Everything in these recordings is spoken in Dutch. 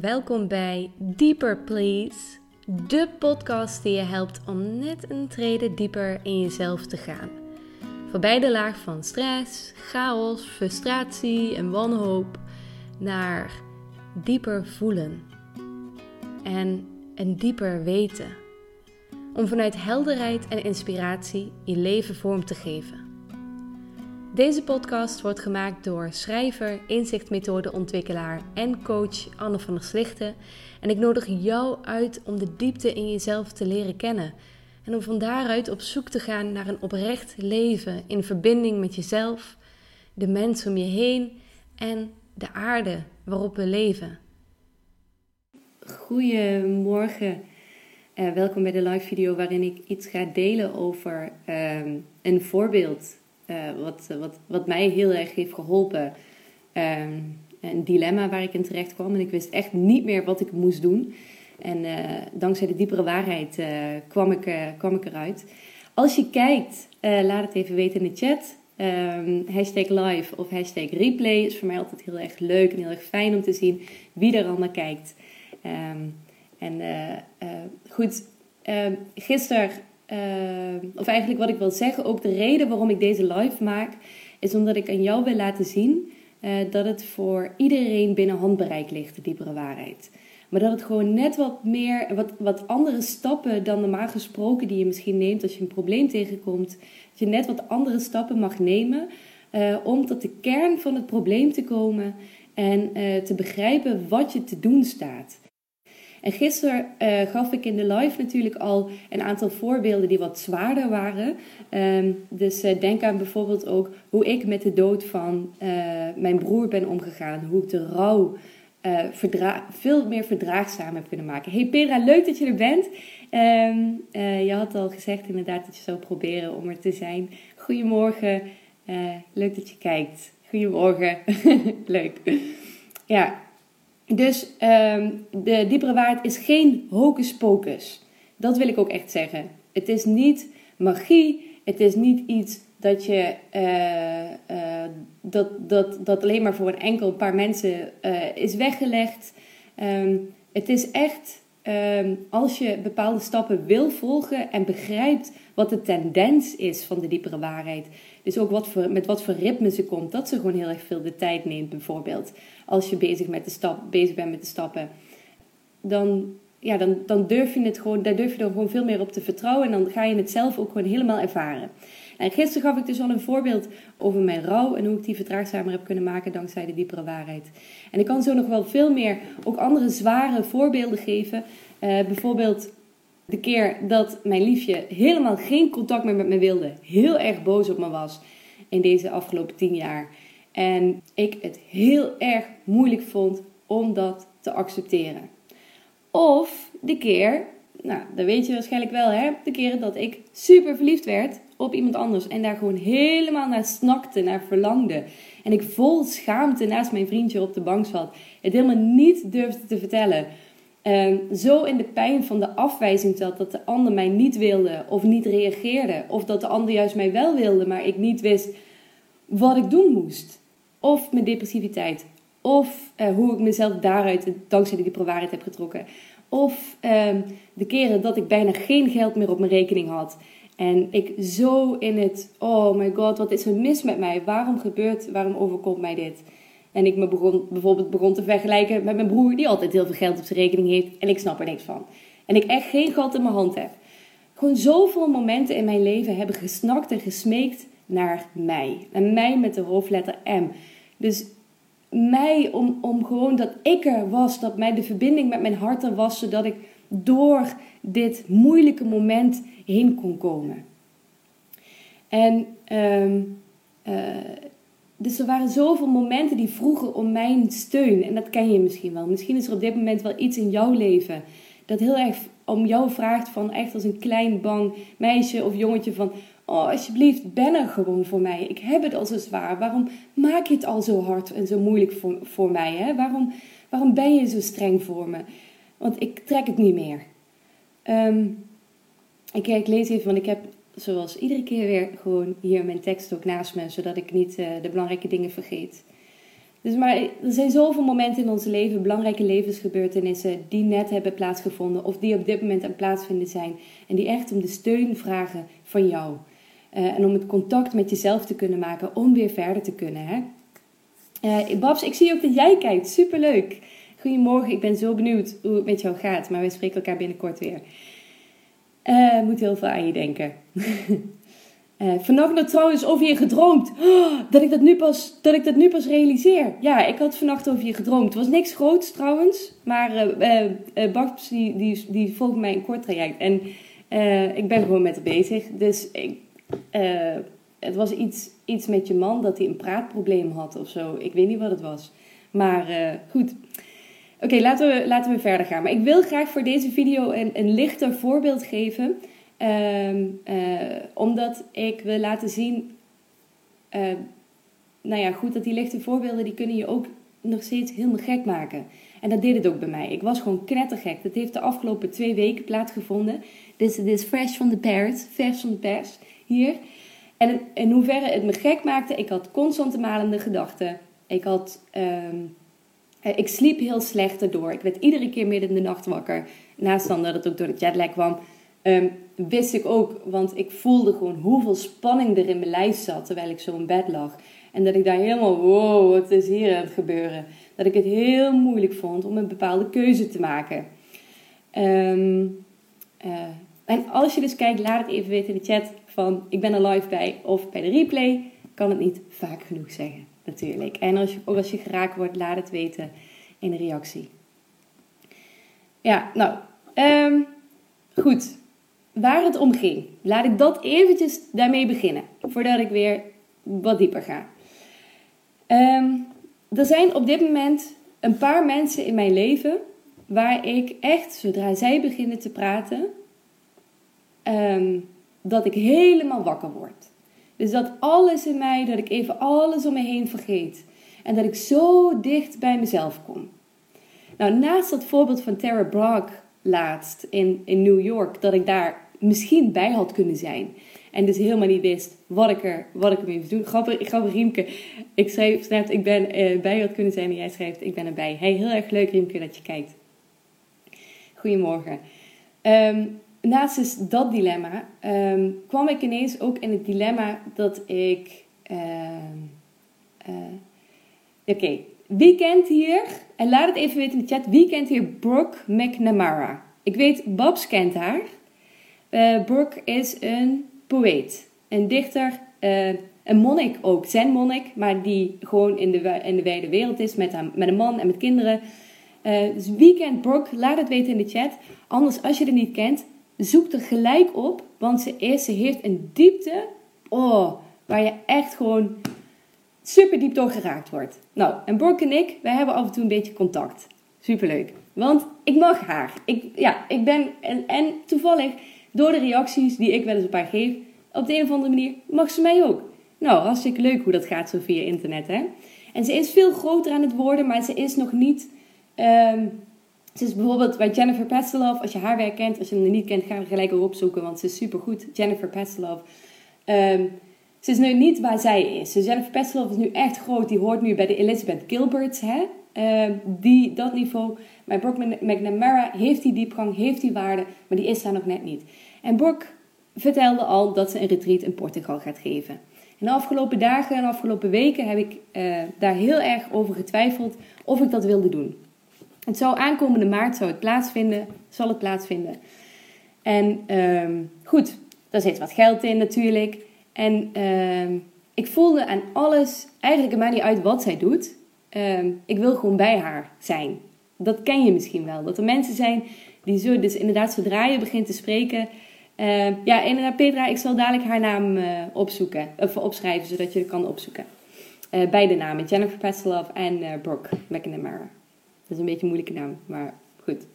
welkom bij Deeper Please, de podcast die je helpt om net een trede dieper in jezelf te gaan. Voorbij de laag van stress, chaos, frustratie en wanhoop naar dieper voelen en een dieper weten. Om vanuit helderheid en inspiratie je leven vorm te geven. Deze podcast wordt gemaakt door schrijver, inzichtmethodeontwikkelaar en coach Anne van der Slichten. En ik nodig jou uit om de diepte in jezelf te leren kennen. En om van daaruit op zoek te gaan naar een oprecht leven in verbinding met jezelf, de mensen om je heen en de aarde waarop we leven. Goedemorgen. Uh, welkom bij de live video waarin ik iets ga delen over uh, een voorbeeld wat, wat, wat mij heel erg heeft geholpen. Ehm, een dilemma waar ik in terecht kwam en ik wist echt niet meer wat ik moest doen. En uh, dankzij de diepere waarheid kwam, ik, kwam ik eruit. Als je kijkt, laat het even weten in de chat. Um, hashtag live of hashtag replay is voor mij altijd heel erg leuk en heel erg fijn om te zien wie er allemaal kijkt. Um, en goed, gisteren Ehm, of eigenlijk wat ik wil zeggen, ook de reden waarom ik deze live maak, is omdat ik aan jou wil laten zien uh, dat het voor iedereen binnen handbereik ligt, de diepere waarheid. Maar dat het gewoon net wat meer, wat, wat andere stappen dan normaal gesproken die je misschien neemt als je een probleem tegenkomt. Dat je net wat andere stappen mag nemen uh, om tot de kern van het probleem te komen en uh, te begrijpen wat je te doen staat. En gisteren uh, gaf ik in de live natuurlijk al een aantal voorbeelden die wat zwaarder waren. Um, dus uh, denk aan bijvoorbeeld ook hoe ik met de dood van uh, mijn broer ben omgegaan. Hoe ik de rouw veel meer verdraagzaam heb kunnen maken. Hey Pera, leuk dat je er bent. Um, je had al gezegd inderdaad dat je zou proberen om er te zijn. Goedemorgen, leuk dat je kijkt. Goedemorgen, leuk. Ja, dus um, de diepere waarheid is geen hocus pocus. Dat wil ik ook echt zeggen. Het is niet magie. Het is niet iets dat je uh, uh, dat, dat, dat alleen maar voor een enkel paar mensen uh, is weggelegd. Um, het is echt um, als je bepaalde stappen wil volgen en begrijpt wat de tendens is van de diepere waarheid. Dus ook wat met wat voor ritme ze komt. Dat ze gewoon heel erg veel de tijd neemt, bijvoorbeeld. Als je bezig, met de stap, bezig bent met de stappen. Dan, ja, dan, dan durf je het gewoon, daar durf je er gewoon veel meer op te vertrouwen. En dan ga je het zelf ook gewoon helemaal ervaren. En gisteren gaf ik dus al een voorbeeld over mijn rouw en hoe ik die vertraagzamer heb kunnen maken dankzij de diepere waarheid. En ik kan zo nog wel veel meer, ook andere zware voorbeelden geven. Uh, bijvoorbeeld de keer dat mijn liefje helemaal geen contact meer met me wilde, heel erg boos op me was in deze afgelopen tien jaar. En ik het heel erg moeilijk vond om dat te accepteren. Of de keer, nou, dat weet je waarschijnlijk wel, hè? De keren dat ik super verliefd werd op iemand anders en daar gewoon helemaal naar snakte, naar verlangde. En ik vol schaamte naast mijn vriendje op de bank zat, het helemaal niet durfde te vertellen. Zo in de pijn van de afwijzing zat dat de ander mij niet wilde of niet reageerde. Of dat de ander juist mij wel wilde, maar ik niet wist wat ik doen moest. Of mijn depressiviteit. Of uh, hoe ik mezelf daaruit dankzij die waarheid heb getrokken. Of um, de keren dat ik bijna geen geld meer op mijn rekening had. En ik zo in het, oh my god, wat is er mis met mij? Waarom gebeurt, waarom overkomt mij dit? En ik me begon, bijvoorbeeld begon te vergelijken met mijn broer, die altijd heel veel geld op zijn rekening heeft. En ik snap er niks van. En ik echt geen gat in mijn hand heb. Gewoon zoveel momenten in mijn leven hebben gesnakt en gesmeekt naar mij. En mij met de hoofdletter M. Dus mij om, om gewoon dat ik er was, dat mij de verbinding met mijn hart er was, zodat ik door dit moeilijke moment heen kon komen. En um, dus er waren zoveel momenten die vroegen om mijn steun. En dat ken je misschien wel. Misschien is er op dit moment wel iets in jouw leven dat heel erg om jou vraagt van echt als een klein bang meisje of jongetje van... Oh, alsjeblieft, ben er gewoon voor mij. Ik heb het al zo zwaar. Waarom maak je het al zo hard en zo moeilijk voor, voor mij? Hè? Waarom, waarom ben je zo streng voor me? Want ik trek het niet meer. Um, ik, lees even, want ik heb zoals iedere keer weer gewoon hier mijn tekst ook naast me, zodat ik niet uh, de belangrijke dingen vergeet. Dus maar er zijn zoveel momenten in ons leven, belangrijke levensgebeurtenissen, die net hebben plaatsgevonden of die op dit moment aan plaatsvinden zijn. En die echt om de steun vragen van jou. Uh, en om het contact met jezelf te kunnen maken om weer verder te kunnen. Hè? Uh, Babs, ik zie ook dat jij kijkt. Superleuk. Goedemorgen, ik ben zo benieuwd hoe het met jou gaat. Maar we spreken elkaar binnenkort weer. Uh, moet heel veel aan je denken. Uh, vannacht nog trouwens over je gedroomd. Oh, dat, ik dat, nu pas, dat ik dat nu pas realiseer. Ja, ik had vannacht over je gedroomd. Het was niks groots trouwens. Maar uh, uh, die, die volgt mij een kort traject. En ik ben gewoon met haar bezig. Dus ik, het was iets, iets met je man dat hij een praatprobleem had of zo. Ik weet niet wat het was. Maar goed. Oké, laten, we, laten we verder gaan. Maar ik wil graag voor deze video een, een lichter voorbeeld geven Um, omdat ik wil laten zien, uh, nou ja, goed, dat die lichte voorbeelden, die kunnen je ook nog steeds helemaal gek maken. En dat deed het ook bij mij. Ik was gewoon knettergek. Dat heeft de afgelopen twee weken plaatsgevonden. Dit, is fresh van de pers, vers van de pers, hier. En in hoeverre het me gek maakte, ik had constante malende gedachten. Ik had... Um, ik sliep heel slecht erdoor. Ik werd iedere keer midden in de nacht wakker. Naast dan dat het ook door de jetlag kwam. Um, wist ik ook, want ik voelde gewoon hoeveel spanning er in mijn lijf zat terwijl ik zo in bed lag. En dat ik daar helemaal, wow, wat is hier aan het gebeuren? Dat ik het heel moeilijk vond om een bepaalde keuze te maken. Um, uh, en als je dus kijkt, laat het even weten in de chat van ik ben er live bij of bij de replay. Kan het niet vaak genoeg zeggen, natuurlijk. En als je, als je geraakt wordt, laat het weten in de reactie. Ja, nou, um, goed waar het om ging. Laat ik dat eventjes daarmee beginnen, voordat ik weer wat dieper ga. Ehm, er zijn op dit moment een paar mensen in mijn leven waar ik echt, zodra zij beginnen te praten, ehm, dat ik helemaal wakker word. Dus dat alles in mij, dat ik even alles om me heen vergeet. En dat ik zo dicht bij mezelf kom. Nou, naast dat voorbeeld van Tara Brach laatst in, in New York, dat ik daar misschien bij had kunnen zijn. En dus helemaal niet wist wat ik, er, wat ik ermee moest doen. Grappig, grappig Riemke. Ik schreef net, ik ben uh, bij had kunnen zijn en jij schrijft, ik ben erbij. Hey, heel erg leuk Riemke dat je kijkt. Goedemorgen. Um, naast dus dat dilemma um, kwam ik ineens ook in het dilemma dat ik... Uh, uh, Oké, wie kent hier, en laat het even weten in de chat, wie kent hier Brooke McNamara? Ik weet, Babs kent haar. Uh, Brooke is een poëet, een dichter, uh, een monnik ook, zijn monnik, maar die gewoon in de, in de wijde wereld is met, haar, met een man en met kinderen. Dus wie kent Brooke? Laat het weten in de chat. Anders, als je het niet kent, zoek er gelijk op, want ze, heeft een diepte, oh, waar je echt gewoon super diep door geraakt wordt. Nou, en Brooke en ik, wij hebben af en toe een beetje contact. Superleuk. Want ik mag haar. Ik, ja, ik ben, en, en toevallig door de reacties die ik wel eens op haar geef, op de een of andere manier mag ze mij ook. Nou, hartstikke leuk hoe dat gaat zo via internet, hè? En ze is veel groter aan het worden, maar ze is nog niet... Um, ze is bijvoorbeeld bij Jennifer Pastelov, als je haar werk kent, als je hem niet kent, ga er gelijk op opzoeken, want ze is supergoed. Jennifer Pastelov. Um, ze is nu niet waar zij is. Dus Jennifer Pastelov is nu echt groot. Die hoort nu bij de Elizabeth Gilberts, hè? Uh, die, dat niveau. Maar Brooke McNamara heeft die diepgang, heeft die waarde, maar die is daar nog net niet. En Brooke vertelde al dat ze een retreat in Portugal gaat geven. En de afgelopen dagen en de afgelopen weken heb ik uh, daar heel erg over getwijfeld of ik dat wilde doen. Het zou aankomende maart zou het plaatsvinden, zal het plaatsvinden. En um, goed, daar zit wat geld in natuurlijk. En um, ik voelde aan alles, eigenlijk maakt niet uit wat zij doet. Um, ik wil gewoon bij haar zijn. Dat ken je misschien wel. Dat er mensen zijn die zo, dus inderdaad zodra je begint te spreken, uh, ja, inderdaad, Petra, ik zal dadelijk haar naam uh, opzoeken, of opschrijven, zodat je het kan opzoeken. Uh, beide namen, Jennifer Pastelov en Brooke McNamara. Dat is een beetje een moeilijke naam, maar goed.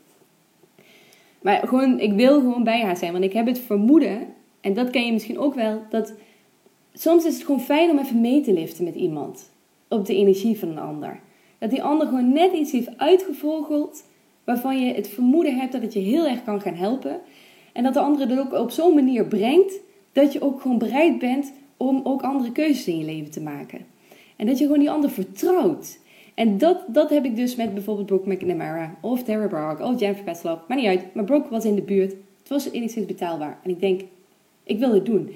Maar gewoon, ik wil gewoon bij haar zijn, want ik heb het vermoeden, en dat ken je misschien ook wel, dat soms is het gewoon fijn om even mee te liften met iemand op de energie van een ander. Dat die ander gewoon net iets heeft uitgevogeld waarvan je het vermoeden hebt dat het je heel erg kan gaan helpen. En dat de andere dat ook op zo'n manier brengt dat je ook gewoon bereid bent om ook andere keuzes in je leven te maken. En dat je gewoon die ander vertrouwt. En dat, dat heb ik dus met bijvoorbeeld Brooke McNamara of Tara Brach of Jennifer Petzloff. Maar niet uit. Maar Brooke was in de buurt. Het was enigszins betaalbaar. En ik denk, ik wil het doen.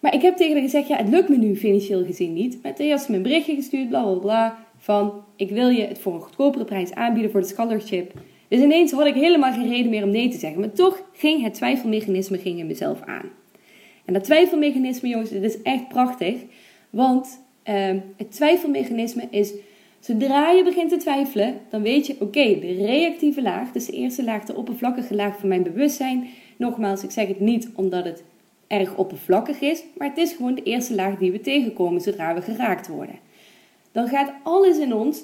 Maar ik heb tegen haar gezegd, ja, het lukt me nu financieel gezien niet. Maar toen heeft ze me een berichtje gestuurd, bla bla bla. Van, ik wil je het voor een goedkopere prijs aanbieden voor de scholarship. Dus ineens had ik helemaal geen reden meer om nee te zeggen. Maar toch ging het twijfelmechanisme ging in mezelf aan. En dat twijfelmechanisme, jongens, dit is echt prachtig. Want uh, het twijfelmechanisme is, zodra je begint te twijfelen, dan weet je, oké, de reactieve laag, dus de eerste laag, de oppervlakkige laag van mijn bewustzijn. Nogmaals, ik zeg het niet omdat het erg oppervlakkig is, maar het is gewoon de eerste laag die we tegenkomen zodra we geraakt worden. Dan gaat alles in ons,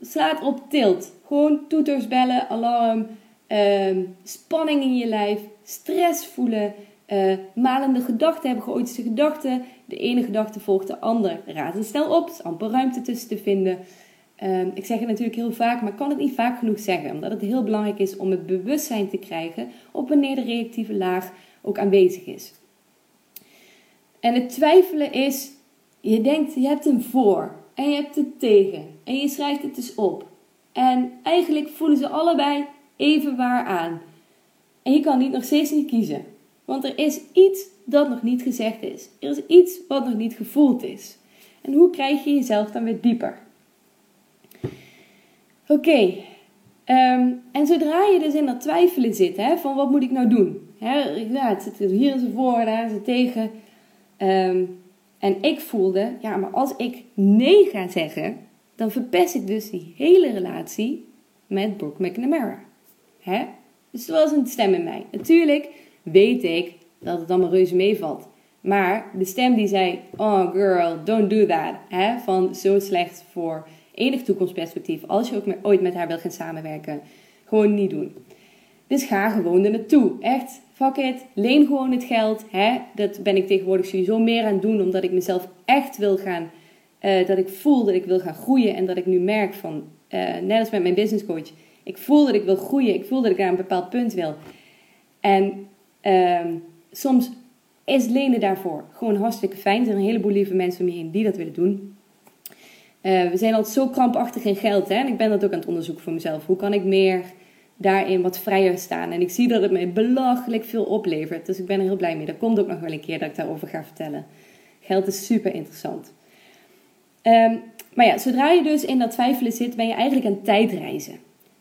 slaat op tilt. Gewoon toeters bellen, alarm, uh, spanning in je lijf, stress voelen, uh, malende gedachten hebben, geotische gedachten. De ene gedachte volgt de ander. Raad het snel op, er is amper ruimte tussen te vinden. Uh, ik zeg het natuurlijk heel vaak, maar kan het niet vaak genoeg zeggen. Omdat het heel belangrijk is om het bewustzijn te krijgen op wanneer de reactieve laag ook aanwezig is. En het twijfelen is, je denkt, je hebt een voor en je hebt het tegen. En je schrijft het dus op. En eigenlijk voelen ze allebei even waar aan. En je kan niet nog steeds niet kiezen. Want er is iets dat nog niet gezegd is. Er is iets wat nog niet gevoeld is. En hoe krijg je jezelf dan weer dieper? Oké, ehm, en zodra je dus in dat twijfelen zit, hè, van wat moet ik nou doen? Hè, ja, het zit hier ze voor, daar ze tegen. Ehm, en ik voelde, ja, maar als ik nee ga zeggen, dan verpest ik dus die hele relatie met Brooke McNamara. Hè? Dus er was een stem in mij. Natuurlijk weet ik dat het allemaal reuze meevalt. Maar de stem die zei: Oh girl, don't do that. Hè? Van zo slecht voor enig toekomstperspectief. Als je ook ooit met haar wilt gaan samenwerken. Gewoon niet doen. Dus ga gewoon er naartoe. Echt, fuck it. Leen gewoon het geld. Hè? Dat ben ik tegenwoordig sowieso meer aan het doen. Omdat ik mezelf echt wil gaan. Uh, dat ik voel dat ik wil gaan groeien. En dat ik nu merk van. Uh, net als met mijn business coach. Ik voel dat ik wil groeien. Ik voel dat ik naar een bepaald punt wil. En uh, soms is lenen daarvoor gewoon hartstikke fijn. Er zijn een heleboel lieve mensen om je heen die dat willen doen. Uh, we zijn altijd zo krampachtig in geld. Hè? En ik ben dat ook aan het onderzoeken voor mezelf. Hoe kan ik meer daarin wat vrijer staan? En ik zie dat het me belachelijk veel oplevert. Dus ik ben er heel blij mee. Dat komt ook nog wel een keer dat ik daarover ga vertellen. Geld is super interessant. Um, maar ja, zodra je dus in dat twijfelen zit, ben je eigenlijk aan tijdreizen.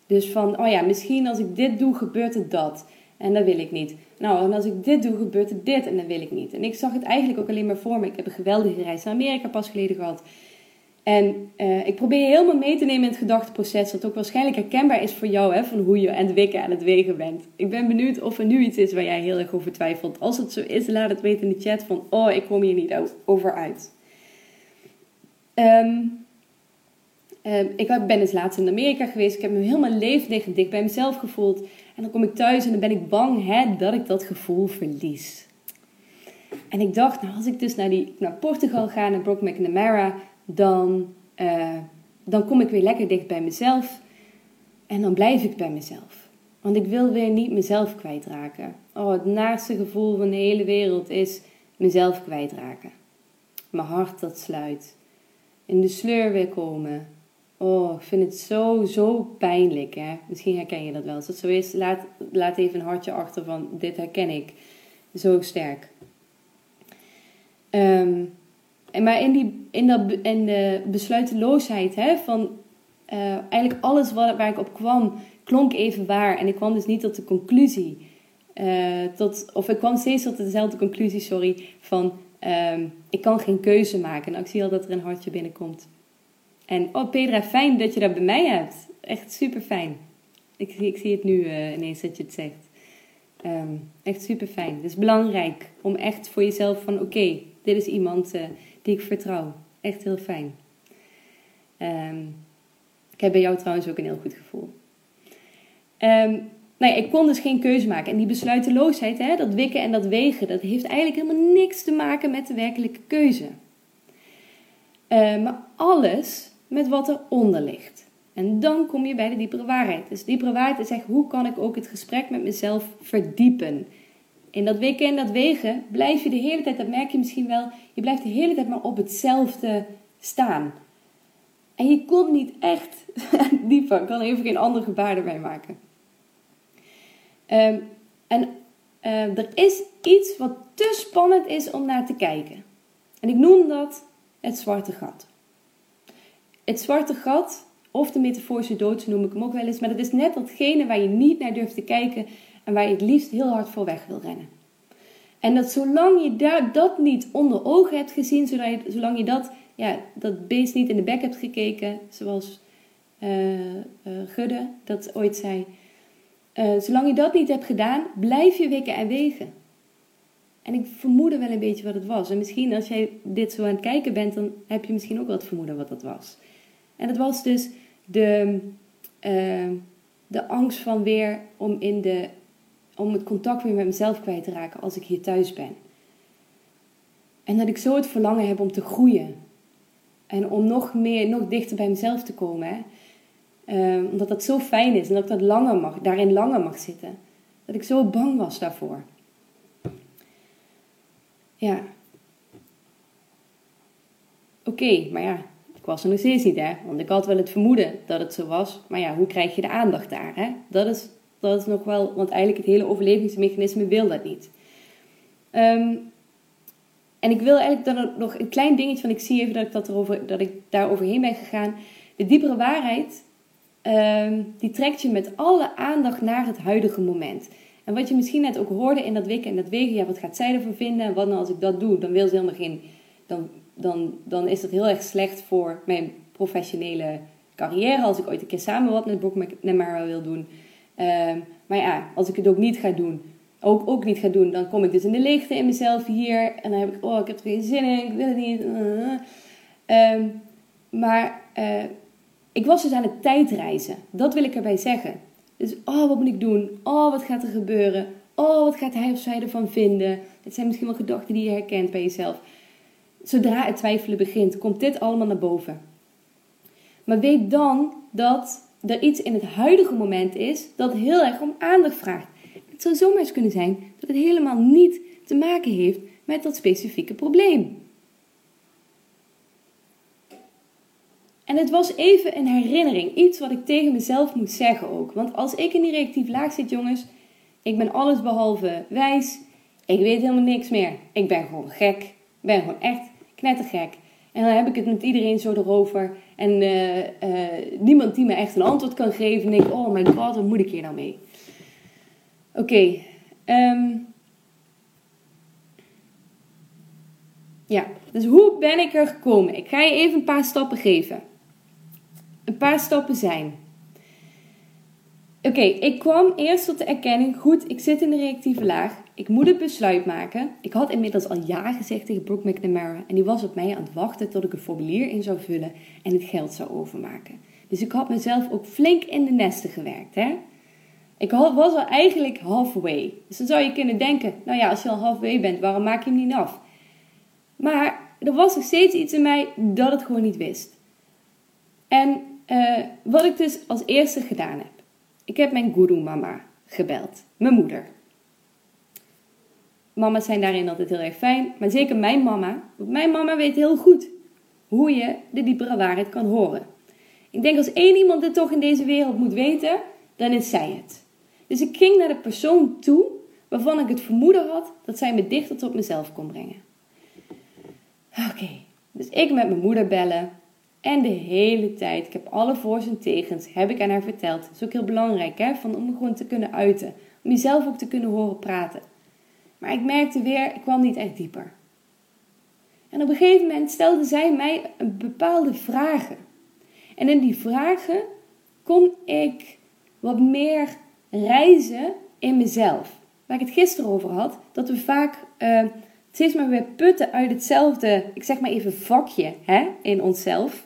Dus van, oh ja, misschien als ik dit doe, gebeurt het dat. En dat wil ik niet. Nou, en als ik dit doe, gebeurt er dit en dat wil ik niet. En ik zag het eigenlijk ook alleen maar voor me. Ik heb een geweldige reis naar Amerika pas geleden gehad. En uh, ik probeer je helemaal mee te nemen in het gedachteproces, dat ook waarschijnlijk herkenbaar is voor jou, hè, van hoe je aan het wikken en het wegen bent. Ik ben benieuwd of er nu iets is waar jij heel erg over twijfelt. Als het zo is, laat het weten in de chat van, oh, ik kom hier niet over uit. Um, um, ik ben dus laatst in Amerika geweest. Ik heb me helemaal levendig dicht bij mezelf gevoeld. En dan kom ik thuis en dan ben ik bang hè, dat ik dat gevoel verlies. En ik dacht, nou, als ik dus naar, die, naar Portugal ga, naar Brooke McNamara, dan, uh, dan kom ik weer lekker dicht bij mezelf. En dan blijf ik bij mezelf. Want ik wil weer niet mezelf kwijtraken. Oh, het naaste gevoel van de hele wereld is mezelf kwijtraken. Mijn hart dat sluit. In de sleur weer komen. Oh, ik vind het zo, zo pijnlijk. Hè? Misschien herken je dat wel. Als het zo is, laat, laat even een hartje achter van dit herken ik. Zo sterk. Um, en maar in, die, in, dat, in de besluiteloosheid hè, van uh, eigenlijk alles wat, waar ik op kwam, klonk even waar. En ik kwam dus niet tot de conclusie. Uh, tot, of ik kwam steeds tot dezelfde conclusie, sorry, van um, ik kan geen keuze maken. Nou, ik zie al dat er een hartje binnenkomt. En oh Pedra, fijn dat je dat bij mij hebt. Echt super fijn. Ik, ik zie het nu uh, ineens dat je het zegt. Um, echt super fijn. Het is belangrijk om echt voor jezelf van oké, dit is iemand die ik vertrouw. Echt heel fijn. Um, ik heb bij jou trouwens ook een heel goed gevoel. Um, nou ja, ik kon dus geen keuze maken. En die besluiteloosheid, hè, dat wikken en dat wegen, dat heeft eigenlijk helemaal niks te maken met de werkelijke keuze. Uh, maar alles met wat eronder ligt. En dan kom je bij de diepere waarheid. Dus diepere waarheid is echt hoe kan ik ook het gesprek met mezelf verdiepen. In dat wikken en dat wegen blijf je de hele tijd, dat merk je misschien wel, je blijft de hele tijd maar op hetzelfde staan. En je komt niet echt dieper. Ik kan even geen andere gebaar erbij maken. Ehm, en uh, er is iets wat te spannend is om naar te kijken. En ik noem dat het zwarte gat. Het zwarte gat, of de metaforische dood, noem ik hem ook wel eens, maar dat is net datgene waar je niet naar durft te kijken en waar je het liefst heel hard voor weg wil rennen. En dat zolang je daar, dat niet onder ogen hebt gezien, zolang je, dat, ja, dat beest niet in de bek hebt gekeken, zoals uh, uh, Gudde dat ooit zei. Uh, zolang je dat niet hebt gedaan, blijf je wikken en wegen. En ik vermoedde wel een beetje wat het was. En misschien als jij dit zo aan het kijken bent, dan heb je misschien ook wel het vermoeden wat dat was. En dat was dus de, de angst van weer om in de om het contact weer met mezelf kwijt te raken als ik hier thuis ben. En dat ik zo het verlangen heb om te groeien. En om nog meer, nog dichter bij mezelf te komen. Hè? Ehm, omdat dat zo fijn is en dat ik dat langer mag, daarin langer mag zitten. Dat ik zo bang was daarvoor. Ja. Oké, maar ja, ik was er nog steeds niet, hè. Want ik had wel het vermoeden dat het zo was. Maar ja, hoe krijg je de aandacht daar, hè? Dat is dat is nog wel, want eigenlijk het hele overlevingsmechanisme wil dat niet. Ehm, en ik wil eigenlijk dan nog een klein dingetje, van ik zie even dat ik, dat erover, dat ik daar overheen ben gegaan. De diepere waarheid, ehm, die trekt je met alle aandacht naar het huidige moment. En wat je misschien net ook hoorde in dat wikken en dat wegen, ja, wat gaat zij ervan vinden? En wat nou als ik dat doe? Dan wil ze helemaal geen, dan, dan, dan is dat heel erg slecht voor mijn professionele carrière. Als ik ooit een keer samen wat met Brooke McNamara wil doen. Ehm, maar ja, als ik het ook niet ga doen, ook, ook niet ga doen, dan kom ik dus in de leegte in mezelf hier. En dan heb ik, oh, ik heb er geen zin in, ik wil het niet. Ehm, maar uh, ik was dus aan het tijdreizen. Dat wil ik erbij zeggen. Dus, oh, wat moet ik doen? Oh, wat gaat er gebeuren? Oh, wat gaat hij of zij ervan vinden? Het zijn misschien wel gedachten die je herkent bij jezelf. Zodra het twijfelen begint, komt dit allemaal naar boven. Maar weet dan dat er iets in het huidige moment is dat heel erg om aandacht vraagt. Het zou zomaar eens kunnen zijn dat het helemaal niet te maken heeft met dat specifieke probleem. En het was even een herinnering, iets wat ik tegen mezelf moet zeggen ook. Want als ik in die reactief laag zit, jongens, ik ben alles behalve wijs, ik weet helemaal niks meer. Ik ben gewoon gek, ik ben gewoon echt knettergek. En dan heb ik het met iedereen zo erover. En uh, uh, niemand die me echt een antwoord kan geven. En denk oh mijn god, wat moet ik hier nou mee? Oké. Ehm, ja, dus hoe ben ik er gekomen? Ik ga je even een paar stappen geven. Een paar stappen zijn. Oké, ik kwam eerst tot de erkenning. Goed, ik zit in de reactieve laag. Ik moet het besluit maken. Ik had inmiddels al ja gezegd tegen Brooke McNamara. En die was op mij aan het wachten tot ik een formulier in zou vullen en het geld zou overmaken. Dus ik had mezelf ook flink in de nesten gewerkt. Hè? Ik was al eigenlijk halfway. Dus dan zou je kunnen denken, nou ja, als je al halfway bent, waarom maak je hem niet af? Maar er was nog steeds iets in mij dat het gewoon niet wist. En uh, wat ik dus als eerste gedaan heb. Ik heb mijn guru mama gebeld. Mijn moeder. Mama's zijn daarin altijd heel erg fijn. Maar zeker mijn mama. Want mijn mama weet heel goed hoe je de diepere waarheid kan horen. Ik denk als één iemand dit toch in deze wereld moet weten, dan is zij het. Dus ik ging naar de persoon toe waarvan ik het vermoeden had dat zij me dichter tot mezelf kon brengen. Oké, dus ik met mijn moeder bellen. En de hele tijd, ik heb alle voor's en tegens, heb ik aan haar verteld. Dat is ook heel belangrijk, hè, van, om gewoon te kunnen uiten. Om jezelf ook te kunnen horen praten. Maar ik merkte weer, ik kwam niet echt dieper. En op een gegeven moment stelde zij mij een bepaalde vragen. En in die vragen kon ik wat meer reizen in mezelf. Waar ik het gisteren over had, dat we vaak uh, steeds maar weer putten uit hetzelfde, ik zeg maar even vakje hè, in onszelf.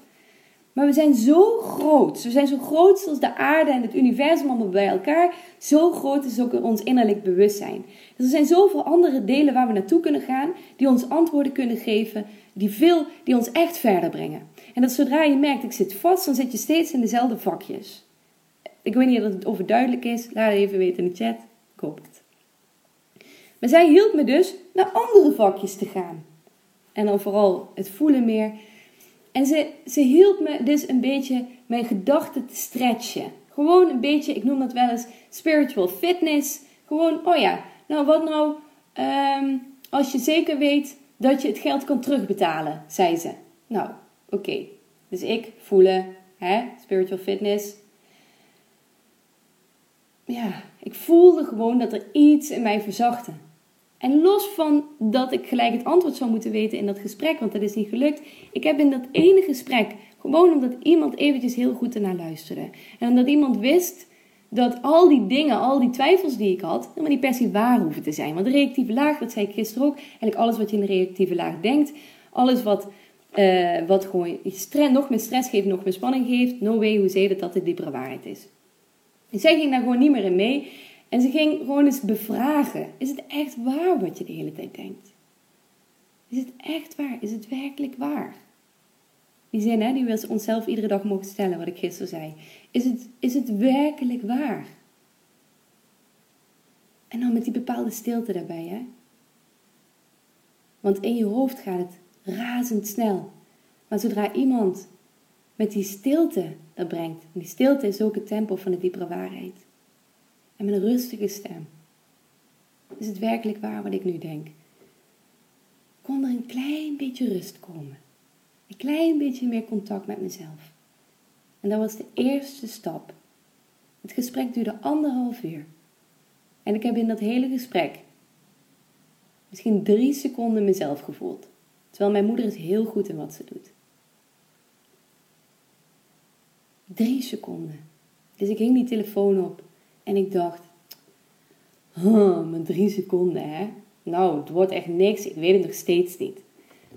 Maar we zijn zo groot. We zijn zo groot zoals de aarde en het universum allemaal bij elkaar. Zo groot is ook ons innerlijk bewustzijn. Dus er zijn zoveel andere delen waar we naartoe kunnen gaan, die ons antwoorden kunnen geven, die, veel, die ons echt verder brengen. En dat zodra je merkt, ik zit vast, dan zit je steeds in dezelfde vakjes. Ik weet niet of het overduidelijk is. Laat het even weten in de chat. Het. Maar zij hielp me dus naar andere vakjes te gaan. En dan vooral het voelen meer En ze, ze hielp me dus een beetje mijn gedachten te stretchen. Gewoon een beetje, ik noem dat wel eens spiritual fitness. Gewoon, oh ja, nou wat nou ehm, als je zeker weet dat je het geld kan terugbetalen, zei ze. Nou, oké. Dus ik voelen, hè, spiritual fitness. Ja, ik voelde gewoon dat er iets in mij verzachtte. En los van dat ik gelijk het antwoord zou moeten weten in dat gesprek, want dat is niet gelukt. Ik heb in dat ene gesprek, gewoon omdat iemand eventjes heel goed ernaar luisterde. En omdat iemand wist dat al die dingen, al die twijfels die ik had, helemaal niet per se waar hoeven te zijn. Want de reactieve laag, dat zei ik gisteren ook, eigenlijk alles wat je in de reactieve laag denkt, alles wat, uh, wat gewoon stress, nog meer stress geeft, nog meer spanning geeft, no way hoe zei dat dat de diepere waarheid is. En zij ging daar gewoon niet meer in mee. En ze ging gewoon eens bevragen: is het echt waar wat je de hele tijd denkt? Is het echt waar? Is het werkelijk waar? Die zin hè, die we onszelf iedere dag mogen stellen, wat ik gisteren zei. Is het, is het werkelijk waar? En dan met die bepaalde stilte daarbij, hè? Want in je hoofd gaat het razendsnel. Maar zodra iemand met die stilte dat brengt, en die stilte is ook het tempo van de diepere waarheid. En met een rustige stem. Is het werkelijk waar wat ik nu denk? Kon er een klein beetje rust komen. Een klein beetje meer contact met mezelf. En dat was de eerste stap. Het gesprek duurde anderhalf uur. En ik heb in dat hele gesprek misschien drie seconden mezelf gevoeld. Terwijl mijn moeder is heel goed in wat ze doet. Drie seconden. Dus ik hing die telefoon op en ik dacht, maar drie seconden hè. Nou, het wordt echt niks, ik weet het nog steeds niet.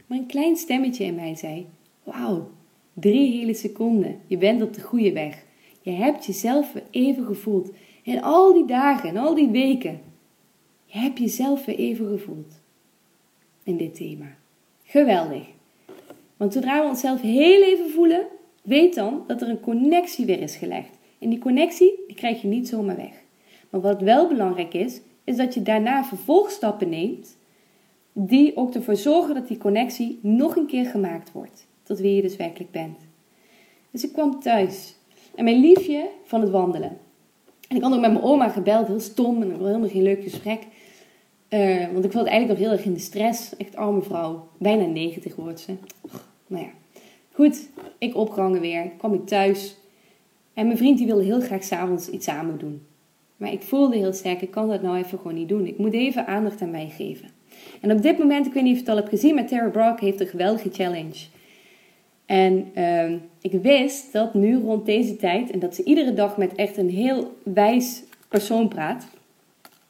Maar een klein stemmetje in mij zei, wauw, drie hele seconden, je bent op de goede weg. Je hebt jezelf weer even gevoeld. En al die dagen en al die weken, je hebt jezelf weer even gevoeld. In dit thema. Geweldig. Want zodra we onszelf heel even voelen, weet dan dat er een connectie weer is gelegd. En die connectie, die krijg je niet zomaar weg. Maar wat wel belangrijk is, is dat je daarna vervolgstappen neemt die ook ervoor zorgen dat die connectie nog een keer gemaakt wordt. Tot wie je dus werkelijk bent. Dus ik kwam thuis. En mijn liefje van het wandelen. En ik had ook met mijn oma gebeld, heel stom en helemaal geen leuk gesprek. Uh, want ik voelde eigenlijk nog heel erg in de stress. Echt arme vrouw. Bijna 90 wordt ze. nou ja. Goed, ik opgehangen weer. Kwam ik thuis. En mijn vriend die wilde heel graag s'avonds iets samen doen. Maar ik voelde heel sterk, ik kan dat nou even gewoon niet doen. Ik moet even aandacht aan mij geven. En op dit moment, ik weet niet of je het al hebt gezien, maar Tara Brock heeft een geweldige challenge. En uh, ik wist dat nu rond deze tijd, en dat ze iedere dag met echt een heel wijs persoon praat,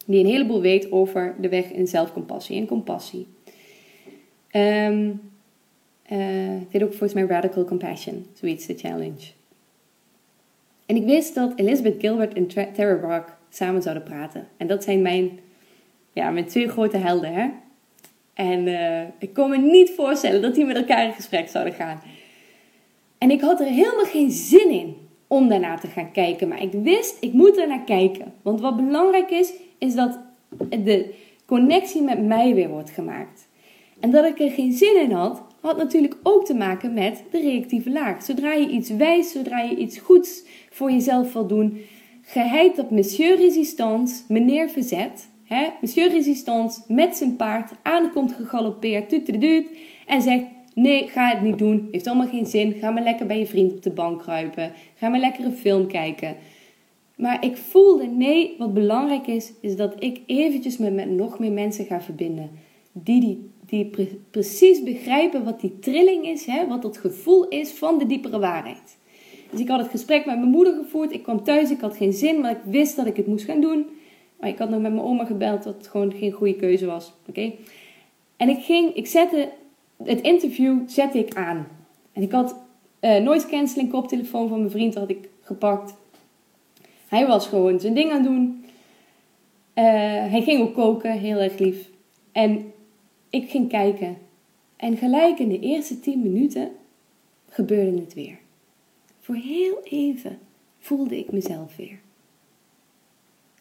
die een heleboel weet over de weg in zelfcompassie en compassie. Um, uh, dit ook volgens mij Radical Compassion, zoiets, de challenge. En ik wist dat Elizabeth Gilbert en Tara Brock samen zouden praten. En dat zijn mijn, ja, mijn twee grote helden. Hè? En uh, ik kon me niet voorstellen dat die met elkaar in gesprek zouden gaan. En ik had er helemaal geen zin in om daarna te gaan kijken. Maar ik wist, ik moet er naar kijken. Want wat belangrijk is, is dat de connectie met mij weer wordt gemaakt. En dat ik er geen zin in had, had natuurlijk ook te maken met de reactieve laag. Zodra je iets wijst, zodra je iets goeds voor jezelf wil doen, geheid dat Monsieur Resistance, meneer Verzet, hè, Monsieur Resistance met zijn paard aankomt gegalopeerd, en zegt: Nee, ga het niet doen, heeft allemaal geen zin, ga maar lekker bij je vriend op de bank kruipen, ga maar lekker een film kijken. Maar ik voelde, nee, wat belangrijk is, is dat ik eventjes me met nog meer mensen ga verbinden. Die, die, die precies begrijpen wat die trilling is, hè, wat het gevoel is van de diepere waarheid. Dus ik had het gesprek met mijn moeder gevoerd. Ik kwam thuis, ik had geen zin, maar ik wist dat ik het moest gaan doen. Maar ik had nog met mijn oma gebeld dat het gewoon geen goede keuze was. Oké? En ik ging, ik zette het interview zette ik aan. En ik had uh, noise cancelling koptelefoon van mijn vriend had ik gepakt. Hij was gewoon zijn ding aan het doen. Uh, hij ging ook koken, heel erg lief. En ik ging kijken. En gelijk in de eerste 10 minuten gebeurde het weer. Voor heel even voelde ik mezelf weer.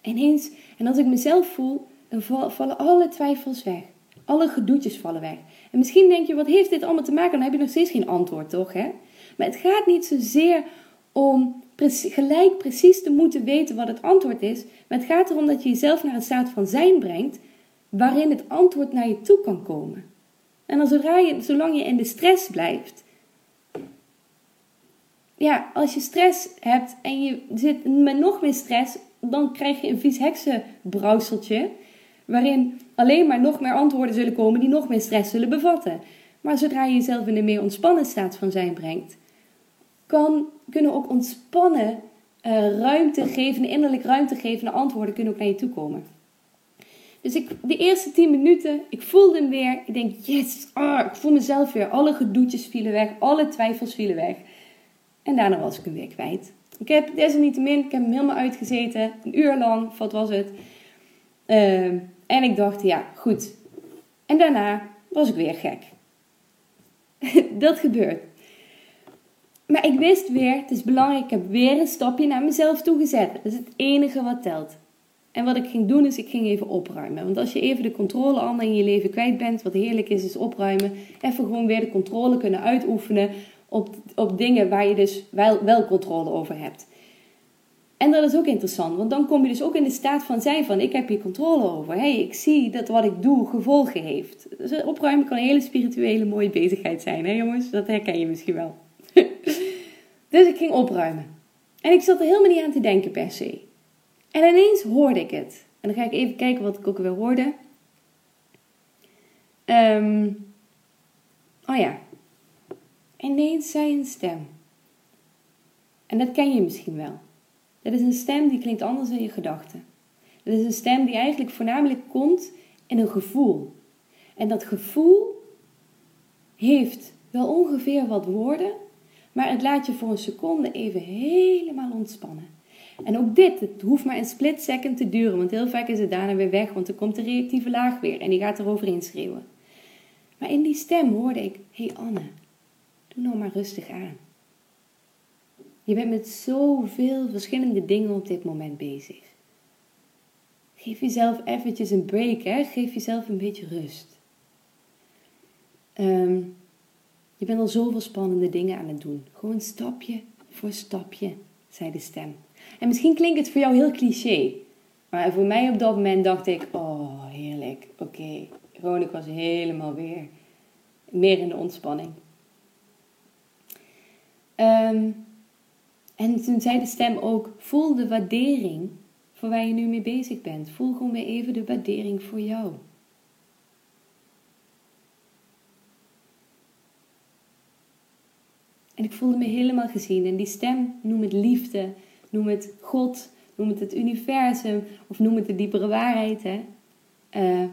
En eens, en als ik mezelf voel, dan vallen alle twijfels weg. Alle gedoetjes vallen weg. En misschien denk je, wat heeft dit allemaal te maken? Dan heb je nog steeds geen antwoord, toch? Hè? Maar het gaat niet zozeer om gelijk precies te moeten weten wat het antwoord is. Maar het gaat erom dat je jezelf naar een staat van zijn brengt waarin het antwoord naar je toe kan komen. En dan zodra je, zolang je in de stress blijft, ja, als je stress hebt en je zit met nog meer stress, dan krijg je een vies heksenbrouwseltje. Waarin alleen maar nog meer antwoorden zullen komen die nog meer stress zullen bevatten. Maar zodra je jezelf in een meer ontspannen staat van zijn brengt, kan, kunnen ook ontspannen uh, ruimte geven, innerlijk ruimte gevende antwoorden kunnen ook naar je toe komen. Dus ik, de eerste 10 minuten, ik voelde hem weer. Ik denk, yes, ah, ik voel mezelf weer. Alle gedoetjes vielen weg, alle twijfels vielen weg. En daarna was ik hem weer kwijt. Ik heb desalniettemin, ik heb hem helemaal uitgezeten, een uur lang, wat was het. Ehm, en ik dacht, ja, goed. En daarna was ik weer gek. dat gebeurt. Maar ik wist weer, het is belangrijk, ik heb weer een stapje naar mezelf toe gezet. Dat is het enige wat telt. En wat ik ging doen is, ik ging even opruimen. Want als je even de controle allemaal in je leven kwijt bent, wat heerlijk is, is opruimen. Even gewoon weer de controle kunnen uitoefenen op, op dingen waar je dus wel, wel controle over hebt. En dat is ook interessant, want dan kom je dus ook in de staat van zijn van ik heb hier controle over. hey, ik zie dat wat ik doe gevolgen heeft. Dus opruimen kan een hele spirituele mooie bezigheid zijn, hè jongens? Dat herken je misschien wel. dus ik ging opruimen. En ik zat er helemaal niet aan te denken per se. En ineens hoorde ik het. En dan ga ik even kijken wat ik ook weer hoorde. Um, oh ja, Ineens zei een stem. En dat ken je misschien wel. Dat is een stem die klinkt anders dan je gedachten. Dat is een stem die eigenlijk voornamelijk komt in een gevoel. En dat gevoel heeft wel ongeveer wat woorden, maar het laat je voor een seconde even helemaal ontspannen. En ook dit, het hoeft maar een split second te duren, want heel vaak is het daarna weer weg, want er komt de reactieve laag weer en die gaat eroverheen schreeuwen. Maar in die stem hoorde ik: Hé hey Anne, Doe nou maar rustig aan. Je bent met zoveel verschillende dingen op dit moment bezig. Geef jezelf eventjes een break, hè? geef jezelf een beetje rust. Ehm, je bent al zoveel spannende dingen aan het doen. Gewoon stapje voor stapje, zei de stem. En misschien klinkt het voor jou heel cliché. Maar voor mij op dat moment dacht ik, oh heerlijk, oké. Gewoon, ik was helemaal weer meer in de ontspanning. Um, en toen zei de stem ook: voel de waardering voor waar je nu mee bezig bent. Voel gewoon weer even de waardering voor jou. En ik voelde me helemaal gezien. En die stem, noem het liefde, noem het God, noem het het universum of noem het de diepere waarheid. Uh,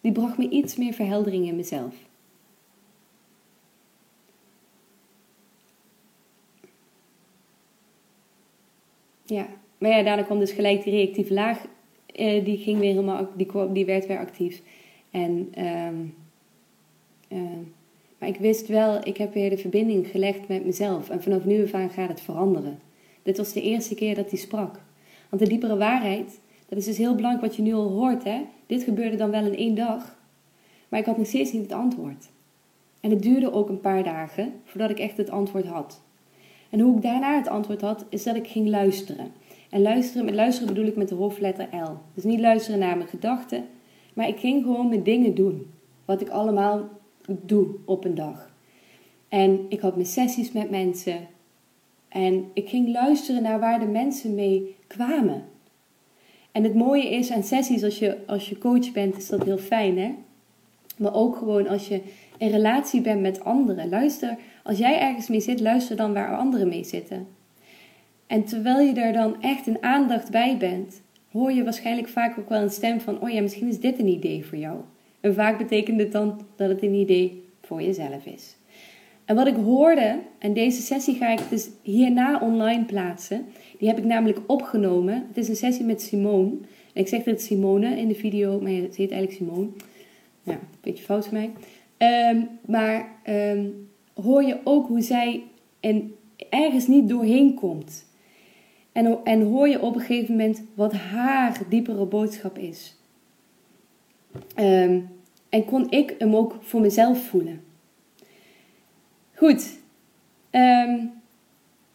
die bracht me iets meer verheldering in mezelf. Ja, maar ja, daarna kwam dus gelijk die reactieve laag. Eh, die ging weer helemaal, die, die werd weer actief. En, um, maar ik wist wel, ik heb weer de verbinding gelegd met mezelf. En vanaf nu af aan gaat het veranderen. Dit was de eerste keer dat hij sprak. Want de diepere waarheid, dat is dus heel belangrijk wat je nu al hoort. Hè? Dit gebeurde dan wel in één dag. Maar ik had nog steeds niet het antwoord. En het duurde ook een paar dagen voordat ik echt het antwoord had. En hoe ik daarna het antwoord had, is dat ik ging luisteren. En luisteren, met luisteren bedoel ik met de hoofdletter L. Dus niet luisteren naar mijn gedachten, maar ik ging gewoon mijn dingen doen. Wat ik allemaal doe op een dag. En ik had mijn sessies met mensen. En ik ging luisteren naar waar de mensen mee kwamen. En het mooie is aan sessies, als je, als je coach bent, is dat heel fijn hè. Maar ook gewoon als je in relatie bent met anderen. Luister, als jij ergens mee zit, luister dan waar anderen mee zitten. En terwijl je er dan echt in aandacht bij bent, hoor je waarschijnlijk vaak ook wel een stem van: Oh ja, misschien is dit een idee voor jou. En vaak betekent het dan dat het een idee voor jezelf is. En wat ik hoorde, en deze sessie ga ik dus hierna online plaatsen. Die heb ik namelijk opgenomen. Het is een sessie met Simone. En ik zeg het Simone in de video, maar het heet eigenlijk Simone. Ja, een beetje fout van mij. Ehm, maar ehm, hoor je ook hoe zij en ergens niet doorheen komt. En, en hoor je op een gegeven moment wat haar diepere boodschap is. Ehm, En kon ik hem ook voor mezelf voelen. Goed. Ehm,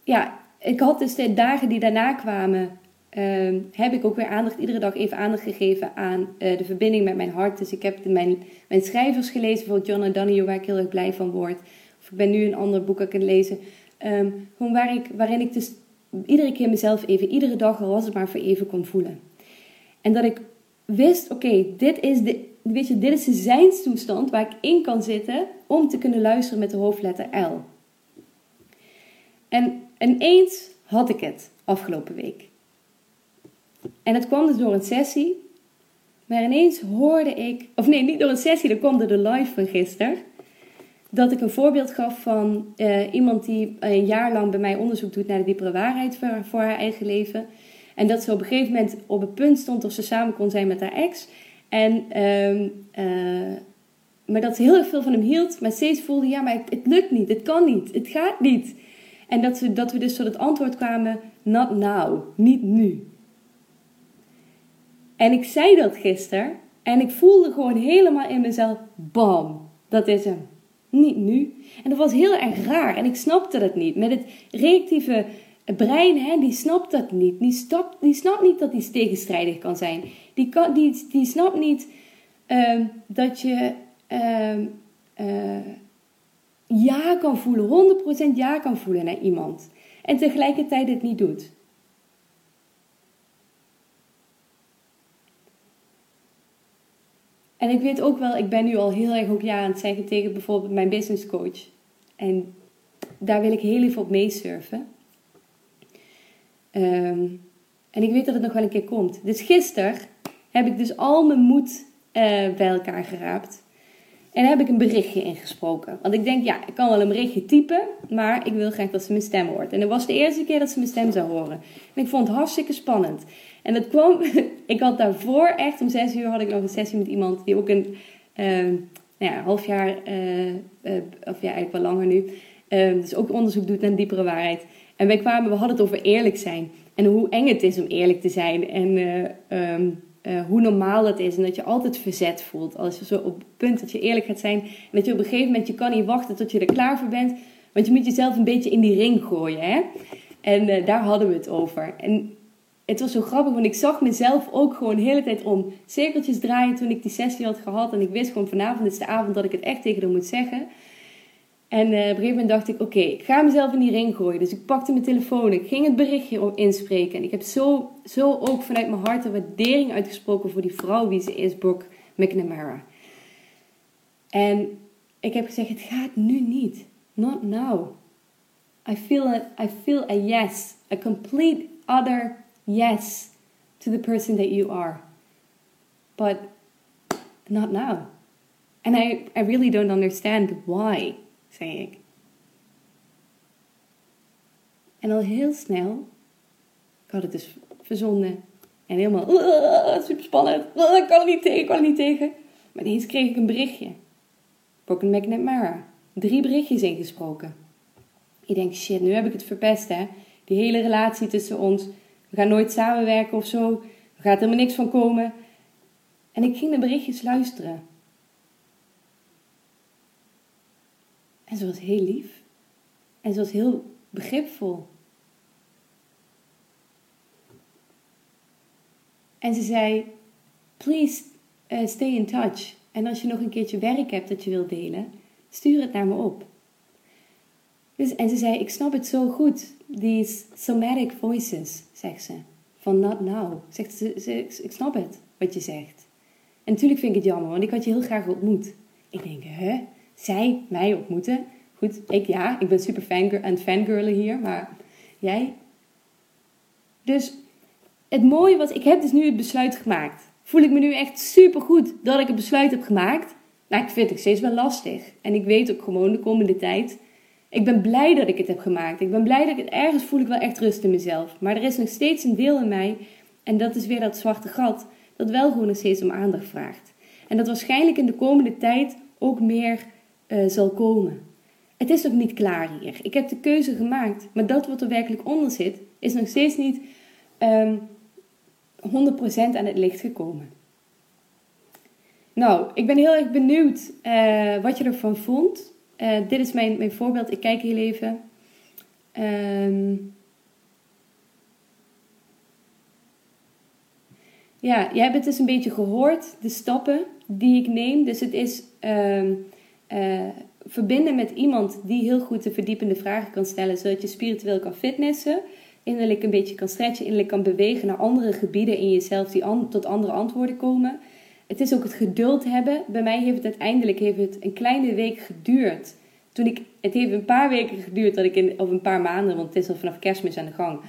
ja, ik had dus de dagen die daarna kwamen, ehm, heb ik ook weer aandacht, iedere dag even aandacht gegeven aan eh, de verbinding met mijn hart. Dus ik heb mijn, mijn schrijvers gelezen, bijvoorbeeld John O'Donoghue, waar ik heel erg blij van word. Of ik ben nu een ander boek aan het lezen. Um, gewoon waarin ik dus iedere keer mezelf even, iedere dag, al was het maar voor even, kon voelen. En dat ik wist, oké, dit is de, weet je, dit is de zijnstoestand waar ik in kan zitten om te kunnen luisteren met de hoofdletter L. En ineens had ik het afgelopen week. En het kwam dus door een sessie. Maar ineens hoorde ik, of nee, niet door een sessie, dat kwam door de live van gisteren. Dat ik een voorbeeld gaf van uh, iemand die een jaar lang bij mij onderzoek doet naar de diepere waarheid voor, haar eigen leven. En dat ze op een gegeven moment op het punt stond of ze samen kon zijn met haar ex. En, uh, uh, maar dat ze heel erg veel van hem hield, maar steeds voelde, ja, maar het, lukt niet, het kan niet, het gaat niet. En dat, ze, dat we dus tot het antwoord kwamen, not now, niet nu. En ik zei dat gisteren en ik voelde gewoon helemaal in mezelf, bam, dat is hem. Niet nu. En dat was heel erg raar en ik snapte dat niet. Met het reactieve brein, hè, die snapt dat niet. Die, stop, die snapt niet dat die tegenstrijdig kan zijn. Die, kan, die, die snapt niet uh, dat je uh, uh, ja kan voelen, 100% ja kan voelen naar iemand. En tegelijkertijd het niet doet. En ik weet ook wel, ik ben nu al heel erg ook ja aan het zeggen tegen bijvoorbeeld mijn business coach. En daar wil ik heel even op meesurfen. Um, en ik weet dat het nog wel een keer komt. Dus gisteren heb ik dus al mijn moed uh, bij elkaar geraapt. En heb ik een berichtje ingesproken. Want ik denk, ja, ik kan wel een berichtje typen, maar ik wil graag dat ze mijn stem hoort. En dat was de eerste keer dat ze mijn stem zou horen. En ik vond het hartstikke spannend. En dat kwam, ik had daarvoor echt, om zes uur had ik nog een sessie met iemand die ook een uh, nou ja, half jaar, uh, of ja, eigenlijk wel langer nu, ehm, dus ook onderzoek doet naar diepere waarheid. En wij kwamen, we hadden het over eerlijk zijn. En hoe eng het is om eerlijk te zijn. En um, uh, hoe normaal het is en dat je altijd verzet voelt. Als je zo op het punt dat je eerlijk gaat zijn. En dat je op een gegeven moment, je kan niet wachten tot je er klaar voor bent. Want je moet jezelf een beetje in die ring gooien. Hè? En uh, daar hadden we het over. En het was zo grappig, want ik zag mezelf ook gewoon de hele tijd om cirkeltjes draaien toen ik die sessie had gehad. En ik wist gewoon vanavond is de avond dat ik het echt tegen haar moet zeggen. En uh, op een gegeven moment dacht ik, oké, ik ga mezelf in die ring gooien. Dus ik pakte mijn telefoon, ik ging het berichtje inspreken. En ik heb zo, zo ook vanuit mijn hart een waardering uitgesproken voor die vrouw wie ze is, Brooke McNamara. En ik heb gezegd, het gaat nu niet. Not now. I feel a, I feel a yes. A complete other yes to the person that you are. But not now. And I, I really don't understand why zei ik. En al heel snel, ik had het dus verzonnen en helemaal super spannend, ik kan er niet tegen, ik kan er niet tegen. Maar ineens kreeg ik een berichtje. Broken McNamara. Drie berichtjes ingesproken. Ik denk, shit, nu heb ik het verpest hè. Die hele relatie tussen ons. We gaan nooit samenwerken of zo. Er gaat helemaal niks van komen. En ik ging de berichtjes luisteren. En ze was heel lief. En ze was heel begripvol. En ze zei: Please uh, stay in touch. En als je nog een keertje werk hebt dat je wilt delen, stuur het naar me op. Dus, en ze zei: Ik snap het zo goed. These somatic voices, zegt ze. Van not now. Zegt ze, ze, ik snap het wat je zegt. En natuurlijk vind ik het jammer, want ik had je heel graag ontmoet. Ik denk, hè? zij mij ontmoeten. Goed, ik ja, ik ben super fan, het fangirlen hier, maar jij? Dus het mooie was, ik heb dus nu het besluit gemaakt. Voel ik me nu echt super goed dat ik het besluit heb gemaakt? Nou, ik vind het steeds wel lastig. En ik weet ook gewoon de komende tijd. Ik ben blij dat ik het heb gemaakt. Ik ben blij dat ik het ergens voel ik wel echt rust in mezelf. Maar er is nog steeds een deel in mij, en dat is weer dat zwarte gat, dat wel gewoon nog steeds om aandacht vraagt. En dat waarschijnlijk in de komende tijd ook meer uh, zal komen. Het is nog niet klaar hier. Ik heb de keuze gemaakt, maar dat wat er werkelijk onder zit, is nog steeds niet um, ehm, 100% aan het licht gekomen. Nou, ik ben heel erg benieuwd uh, wat je ervan vond. Uh, dit is mijn, mijn voorbeeld. Ik kijk heel even. Um, ja, jij hebt het dus een beetje gehoord, de stappen die ik neem. Dus het is um, uh, verbinden met iemand die heel goed de verdiepende vragen kan stellen, zodat je spiritueel kan fitnessen, innerlijk een beetje kan stretchen, innerlijk kan bewegen naar andere gebieden in jezelf die tot andere antwoorden komen. Het is ook het geduld hebben. Bij mij heeft het uiteindelijk heeft het een kleine week geduurd. Toen ik, het heeft een paar weken geduurd dat ik in, of een paar maanden, want het is al vanaf kerstmis aan de gang,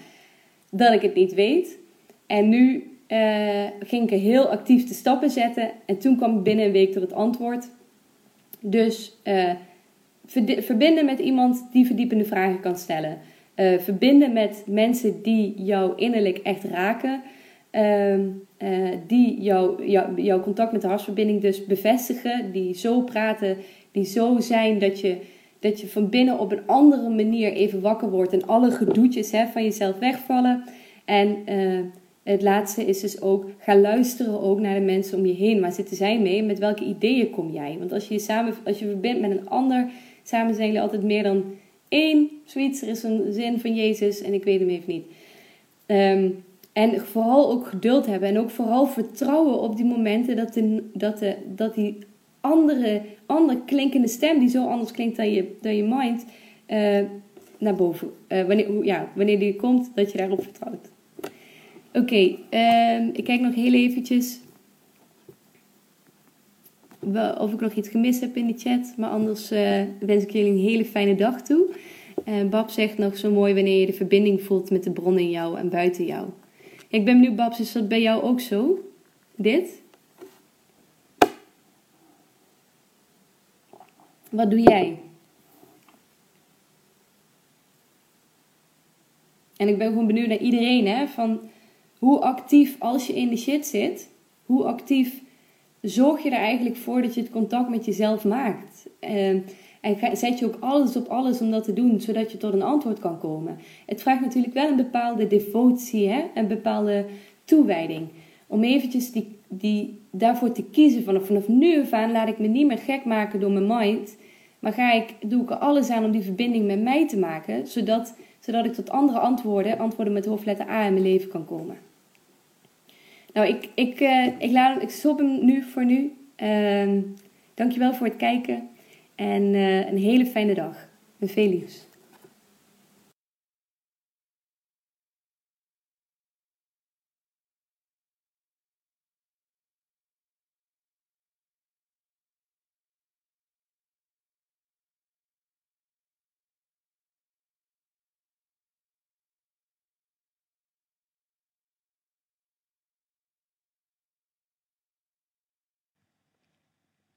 dat ik het niet weet. En nu uh, ging ik heel actief de stappen zetten. En toen kwam binnen een week tot het antwoord. Dus uh, verbinden met iemand die verdiepende vragen kan stellen. Uh, verbinden met mensen die jou innerlijk echt raken. Ehm, die jou, jou, jouw contact met de hartverbinding dus bevestigen. Die zo praten, die zo zijn dat je, dat je van binnen op een andere manier even wakker wordt. En alle gedoetjes hè, van jezelf wegvallen. En het laatste is dus ook, ga luisteren ook naar de mensen om je heen. Waar zitten zij mee? Met welke ideeën kom jij? Want als je je samen, als je verbindt met een ander, samen zijn jullie altijd meer dan één. Zoiets, er is een zin van Jezus en ik weet hem even niet. Ehm, en vooral ook geduld hebben en ook vooral vertrouwen op die momenten dat, de, dat, de, dat die andere, andere klinkende stem, die zo anders klinkt dan je, dan je mind, uh, naar boven. Uh, wanneer, ja, wanneer die komt, dat je daarop vertrouwt. Oké, ehm, ik kijk nog heel eventjes of ik nog iets gemist heb in de chat. Maar anders uh, wens ik jullie een hele fijne dag toe. Uh, Bab zegt nog zo mooi wanneer je de verbinding voelt met de bron in jou en buiten jou. Ik ben benieuwd, Babs, is dat bij jou ook zo? Dit? Wat doe jij? En ik ben gewoon benieuwd naar iedereen, hè? Van hoe actief als je in de shit zit, hoe actief zorg je er eigenlijk voor dat je het contact met jezelf maakt. Ehm, en zet je ook alles op alles om dat te doen, zodat je tot een antwoord kan komen. Het vraagt natuurlijk wel een bepaalde devotie, hè? een bepaalde toewijding. Om eventjes die, die, daarvoor te kiezen. Vanaf, vanaf nu af aan laat ik me niet meer gek maken door mijn mind. Maar ga ik, doe ik er alles aan om die verbinding met mij te maken. Zodat, zodat ik tot andere antwoorden, antwoorden met hoofdletter A in mijn leven kan komen. Nou, ik, ik, uh, ik, laat, ik stop hem nu voor nu. Uh, dankjewel voor het kijken. En uh, een hele fijne dag. En veel liefs.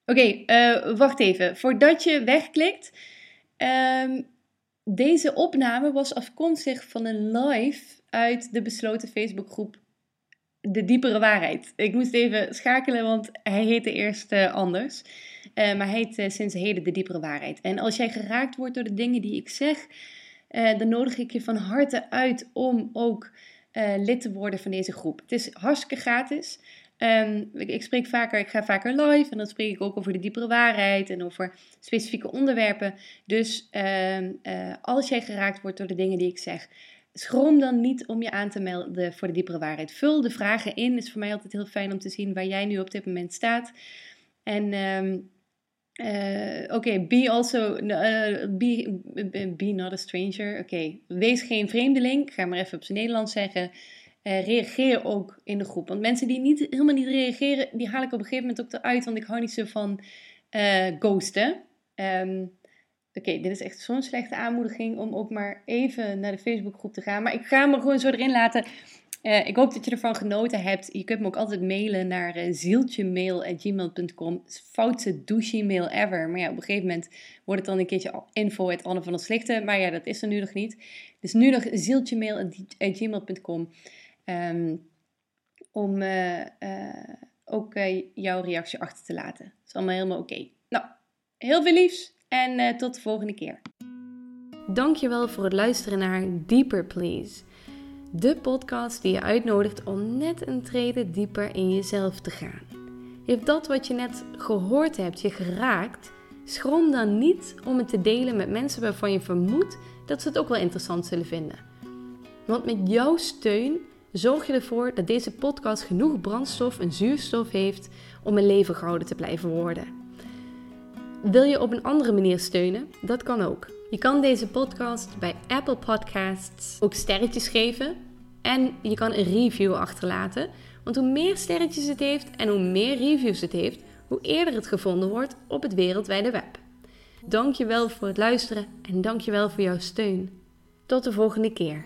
Oké, uh, wacht even. Voordat je wegklikt. Um, deze opname was afkomstig van een live uit de besloten Facebookgroep De Diepere Waarheid. Ik moest even schakelen, want hij heette eerst uh, anders. Uh, maar hij heet sinds heden De Diepere Waarheid. En als jij geraakt wordt door de dingen die ik zeg, dan nodig ik je van harte uit om ook lid te worden van deze groep. Het is hartstikke gratis. Um, ik, spreek vaker, ik ga vaker live en dan spreek ik ook over de diepere waarheid en over specifieke onderwerpen. Dus um, uh, als jij geraakt wordt door de dingen die ik zeg, schroom dan niet om je aan te melden voor de diepere waarheid. Vul de vragen in. Is voor mij altijd heel fijn om te zien waar jij nu op dit moment staat. En um, uh, Oké, be also, uh, be, be not a stranger. Oké, wees geen vreemdeling. ga maar even op zijn Nederlands zeggen. Uh, reageer ook in de groep. Want mensen die niet, helemaal niet reageren, die haal ik op een gegeven moment ook eruit. Want ik hou niet zo van uh, ghosten. Um, Oké, dit is echt zo'n slechte aanmoediging om ook maar even naar de Facebookgroep te gaan. Maar ik ga me gewoon zo erin laten. Uh, ik hoop dat je ervan genoten hebt. Je kunt me ook altijd mailen naar uh, zieltjemail.gmail.com. Foutste douche-mail ever. Maar ja, op een gegeven moment wordt het dan een keertje info uit Anne van het Slichten. Maar ja, dat is er nu nog niet. Dus nu nog zieltjemail.gmail.com. Um, om uh, uh, ook uh, jouw reactie achter te laten. Dat is allemaal helemaal oké. Nou, heel veel liefs en tot de volgende keer. Dankjewel voor het luisteren naar Deeper Please. De podcast die je uitnodigt om net een trede dieper in jezelf te gaan. Heeft dat wat je net gehoord hebt je geraakt? Schroom dan niet om het te delen met mensen waarvan je vermoedt dat ze het ook wel interessant zullen vinden. Want met jouw steun zorg je ervoor dat deze podcast genoeg brandstof en zuurstof heeft om een leven gehouden te blijven worden. Wil je op een andere manier steunen? Dat kan ook. Je kan deze podcast bij Apple Podcasts ook sterretjes geven en je kan een review achterlaten. Want hoe meer sterretjes het heeft en hoe meer reviews het heeft, hoe eerder het gevonden wordt op het wereldwijde web. Dankjewel voor het luisteren en dankjewel voor jouw steun. Tot de volgende keer.